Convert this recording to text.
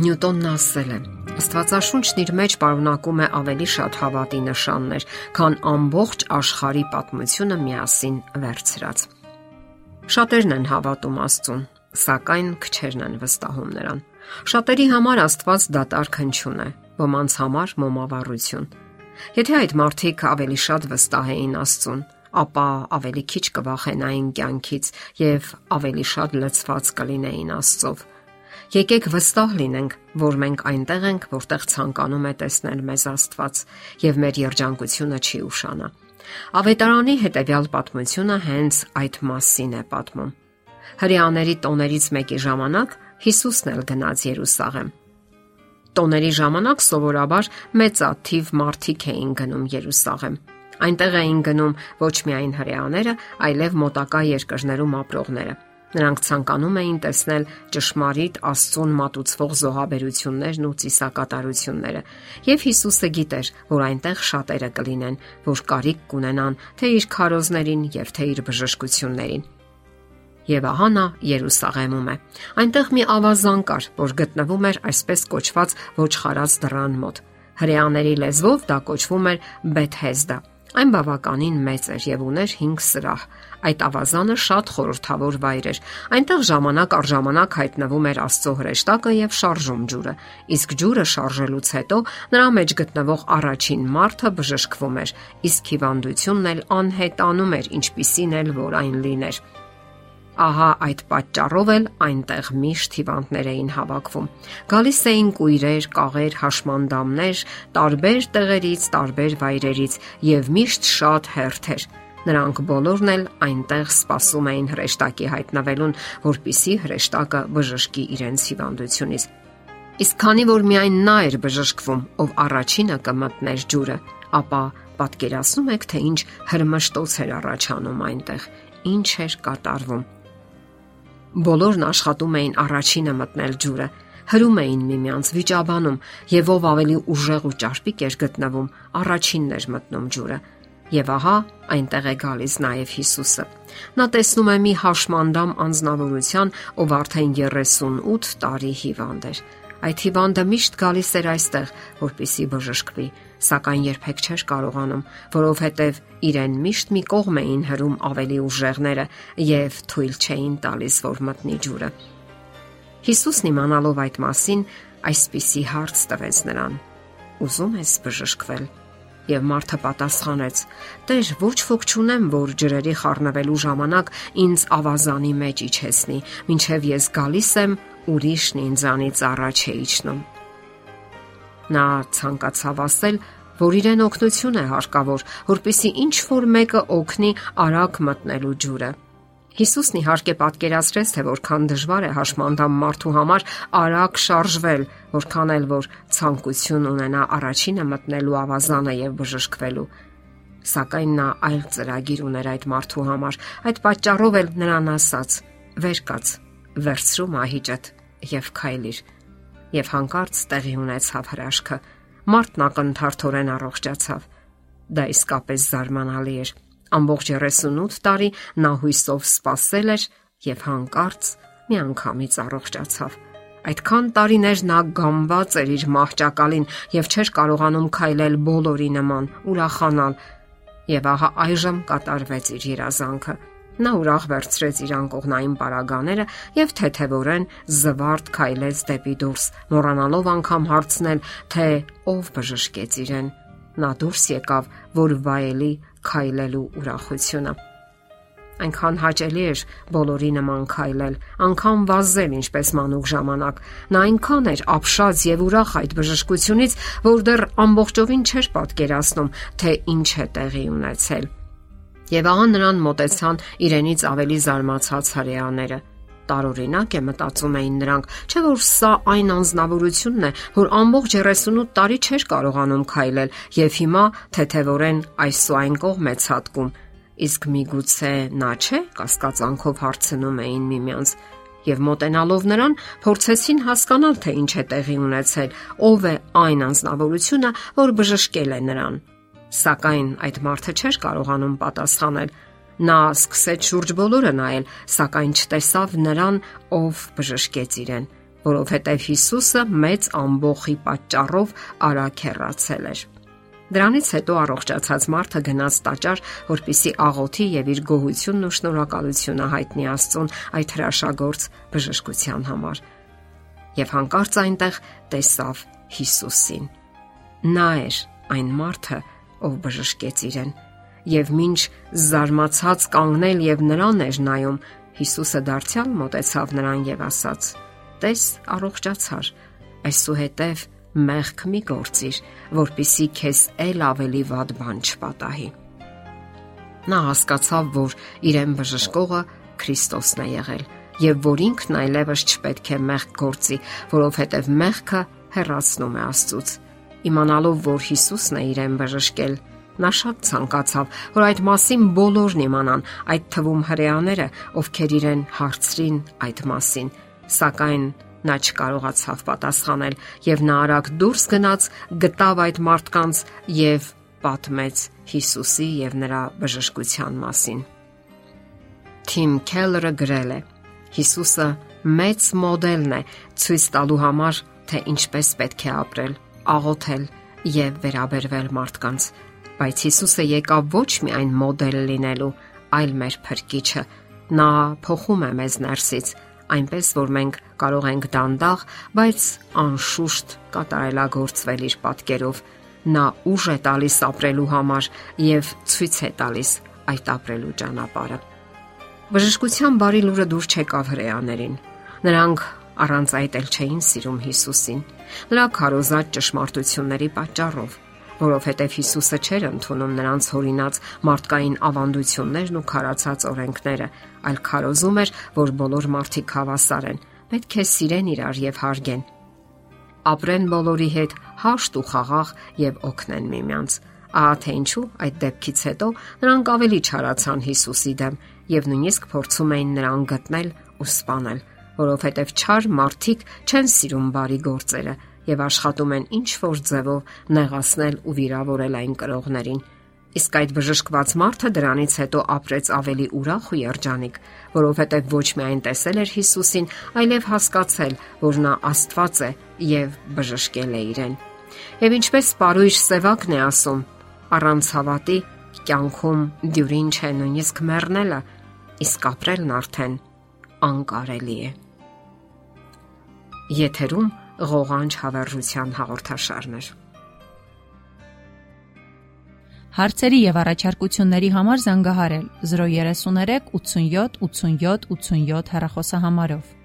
Նյուտոնն ասել է. Աստվածաշունչն իր մեջ պարունակում է ավելի շատ հավատի նշաններ, քան ամբողջ աշխարհի պատմությունը միասին վերցրած։ Շատերն են հավատում Աստծուն, սակայն քչերն են վստահում նրան։ Շատերի համար Աստված դատարկ հնչյուն է, ոմանց համար մոմավառություն։ Եթե այդ մարդիկ ավելի շատ վստահեին Աստծուն, ապա ավելի քիչ կվախենային կյանքից եւ ավելի շատ լցված կլինեին Աստծով Եկեք վստահ լինենք, որ մենք այնտեղ ենք, որտեղ ցանկանում է տեսնել մեզ Աստված, եւ մեր երջանկությունը չի ուշանա։ Ավետարանի հետևյալ պատմությունը հենց այդ մասին է պատմում։ Հрьяաների տոներից մեկի ժամանակ Հիսուսն էլ գնաց Երուսաղեմ։ Տոների ժամանակ սովորաբար մեծաթիվ մարդիկ էին գնում Երուսաղեմ։ Այնտեղ էին գնում ոչ միայն հрьяաները, այլև մոտակա երկրներում ապրողները։ Նրանք ցանկանում էին տեսնել ճշմարիտ Աստծուն մատուցվող զոհաբերություններն ու ծիսակատարությունները։ Եվ Հիսուսը գիտեր, որ այնտեղ շատերը կլինեն, որ կարիք կունենան թե իր քարոզներին եւ թե իր բժշկություններին։ Եվ ահա նա Երուսաղեմում է։ Այնտեղ մի ավազան կար, որ գտնվում էր այսպես կոչված ոչխարած դռան մոտ։ Հրեաների լեզվով դա կոչվում էր Բեթհեզդա Այն բավականին մեծ էր եւ ուներ 5 սրահ։ Այդ ավազանը շատ խորթավոր վայր էր։ Այնտեղ ժամանակ առ ժամանակ հայտնվում էր Աստծո հրեշտակը եւ շարժում ջուրը։ Իսկ ջուրը շարժելուց հետո նրա մեջ գտնվող առաջին մարդը բժշկվում էր, իսկ հիվանդությունն էլ անհետանում էր, ինչպիսին էլ որ այն լիներ։ Ահա այդ պատճառով էլ այնտեղ միշտ հիվանդներ էին հավաքվում։ Գալիս էին կույրեր, կաղեր, հաշմանդամներ, տարբեր տեղերից, տարբեր վայրերից եւ միշտ շատ հերթեր։ Նրանք բոլորն էլ այնտեղ սպասում էին հրեշտակի հայտնվելուն, որpիսի հրեշտակը բժշկի իրենց հիվանդությունից։ Իսկ քանի որ միայն նա էր բժշկվում, ով առաջինը կմտներ ջուրը, ապա պատկերացնում եք, թե ինչ հրմշտոց էր առաջանում այնտեղ, ինչ էր կատարվում Բոլորն աշխատում էին առաջինը մտնել ջուրը, հրում էին միմյանց վիճաբանում եւ ով ավելի ուժեղ ու ճարպիկ էր գտնվում, առաջինն էր մտնում ջուրը։ Եվ ահա այնտեղ է գալիս նաև Հիսուսը։ Նա տեսնում է մի հաշմանդամ անznավորության, ով արդեն 38 տարի հիվանդ էր։ Այդ հիվանդը միշտ գալիս էր այստեղ, որպիսի բժշկվի, սակայն երբեք չէր կարողանում, որովհետև իրեն միշտ մի կողմ էին հրում ավելի ուժեղները եւ թույլ չէին տալիս, որ մտնի ջուրը։ Հիսուսն իմանալով այդ մասին, այսպիսի հարց տվեց նրան. Ուզում ես բժշկվել։ Եվ մարդը պատասխանեց. Տեր, ոչ ոք չունեմ, որ ջրերի խառնվելու ժամանակ ինձ ավազանի մեջ իջեցնի, ինչև ես գալիս եմ ուրիշն ինձանից առաջ է իջնում։ Նա ցանկացավ ասել, որ իրեն օգնություն է հարկավոր, որpիսի ինչ որ մեկը օգնի արագ մտնելու ջուրը։ Հիսուսն իհարկե պատկերացրեց, թե որքան դժվար է հաշմանդամ մարդու համար արագ շարժվել, որքան էլ որ ցանկություն ունենա առաջինը մտնելու ավազանը եւ բժշկվելու։ Սակայն նա այլ ծրագիր ուներ այդ մարդու համար։ Այդ պատճառով էլ նրան ասաց. «Վեր կաց, վերցրու մահիճդ եւ քայլիր» եւ հանկարծ տեղի ունեցավ հրաշքը։ Մարտն ակնթարթորեն առողջացավ։ Դա իսկապես զարմանալի էր։ Ամբողջ 38 տարի նա հույսով սпасել էր եւ հանկարծ միանգամից առողջացավ։ Այդքան տարիներ նա գամված էր իր մահճակալին եւ չէր կարողանում քայլել բոլորի նման, ուրախանալ։ Եվ ահա այժմ կատարվեց իր երազանքը։ իր Նա ուրախ վերցրեց իր անկողնային պարագաները եւ թեթևորեն զվարթ քայլեց դեպի դուրս, մոռանալով անգամ հարցնել, թե ով բժշկեց իրեն։ Նա դուրս եկավ, որ վայելի քայլելու ուրախությունը։ Այնքան հաճելի էր բոլորի նման քայլել, անկամ վազել ինչպես մանուկ ժամանակ։ Նա այնքան էր ապշած եւ ուրախ այդ բժշկությունից, որ դեռ ամբողջովին չէր պատկերացնում, թե ինչ է տեղի ունեցել։ Եվ ահա նրան մտեցան իրենից ավելի զարմացած հрьяաները։ Տարօրինակ է մտածում էին նրանք, չէ՞ որ սա այն անznավորությունն է, որ ամբողջ 38 տարի չէր կարողանում քայլել եւ հիմա թեթևորեն այսու այն կողմ է ցածկում։ Իսկ միգուցե նա չէ կասկածանքով հարցնում էին միմյանց եւ մոտենալով նրան փորձեցին հասկանալ թե ինչ է տեղի ունեցել, ով է այն անznավորությունը, որ բժշկել է նրան։ Սակայն այդ մարդը չէր կարողանում պատասխանել Նա սկսեց շուրջ բոլորը նայել, սակայն չտեսավ նրան, ով բժշկեց իրեն։ որովհետև Հիսուսը մեծ ամբողջի պատճառով արագ հեռացել էր։ Դրանից հետո առողջացած մարդը գնաց տաճար, որպիսի աղոթի եւ իր գոհությունն ու շնորհակալությունը հայտնի Աստծուն այդ հրաշագործ բժշկության համար։ Եվ հանկարծ այնտեղ տեսավ Հիսուսին։ Նա էր այն մարդը, ով բժշկեց իրեն։ Եվ ինչ զարմացած կանգնել եւ նրան էր նայում, Հիսուսը դարձյալ մոտեցավ նրան եւ ասաց. Տես, առողջացար։ Այսուհետև մեղք մի գործիր, որpիսի քեզ ել ավելի վատ բան չպատահի։ Նա հասկացավ, որ իրեն բժշկողը Քրիստոսն է եղել եւ որ ինքն այլևս չպետք է մեղք գործի, որովհետեւ մեղքը հեռացնում է Աստծուց։ Իմանալով, որ Հիսուսն է իրեն բժշկել, նա շատ ցանկացավ, որ այդ մասին բոլորն իմանան, այդ թվում հрեաները, ովքեր իրեն հարցրին այդ մասին, սակայն նա չկարողացավ պատասխանել եւ նա արագ դուրս գնաց, գտավ այդ մարդկանց եւ պատմեց Հիսուսի եւ նրա բժշկության մասին։ Թիմ Քելլերը գրել է. Հիսուսը մեծ մոդելն է ցույց տալու համար, թե ինչպես պետք է ապրել աղոթել եւ վերաբերվել մարդկանց, բայց Հիսուսը եկավ ոչ միայն մոդել լինելու, այլ մեր փրկիչը։ Նա փոխում է մեզ ներսից, այնպես որ մենք կարող ենք դանդաղ, բայց անշուշտ կատարելագործվել իր պատկերով։ Նա ուժ է տալիս ապրելու համար եւ ցույց է տալիս այդ ապրելու ճանապարհը։ Բժշկության բարի լուրը դուր չեկավ հրեաներին։ Նրանք առանց այդ էլ չէին սիրում Հիսուսին։ Նրա քարոզած ճշմարտությունների պատճառով որովհետև Հիսուսը չէր ընդունում նրանց հորինած մարդկային ավանդություններն ու քարացած օրենքները, այլ քարոզում էր, որ բոլոր մարդիկ հավասար են, պետք է սիրեն իրար եւ հարգեն։ Ապրեն բոլորի հետ հաշտ ու խաղաղ եւ օգնեն միմյանց։ Ահա թե ինչու այդ դեպքից հետո նրանք ավելի չարացան Հիսուսի դեմ եւ նույնիսկ փորձում էին նրան գտնել ու սպանել, որովհետեւ չար մարդիկ չեն սիրում բարի գործերը եւ աշխատում են ինչ որ ձևով նեղացնել ու վիրավորել այն կրողներին։ Իսկ այդ բժշկված մարդը դրանից հետո ապրեց ավելի ուրախ ու երջանիկ, որովհետև ոչ միայն տեսել էր Հիսուսին, այլև հասկացել, որ նա Աստված է եւ բժշկել է իրեն։ Եվ ինչպես Պարույր Սևակն է ասում, առանց հավատի կյանքում դյուրին չէ նույնիսկ մեռնելը, իսկ ապրելն արդեն անկարելի է։ Եթերում ղողանջ հավերժության հաղորդաշարներ։ Հարցերի եւ առաջարկությունների համար զանգահարել 033 87 87 87 հեռախոսահամարով։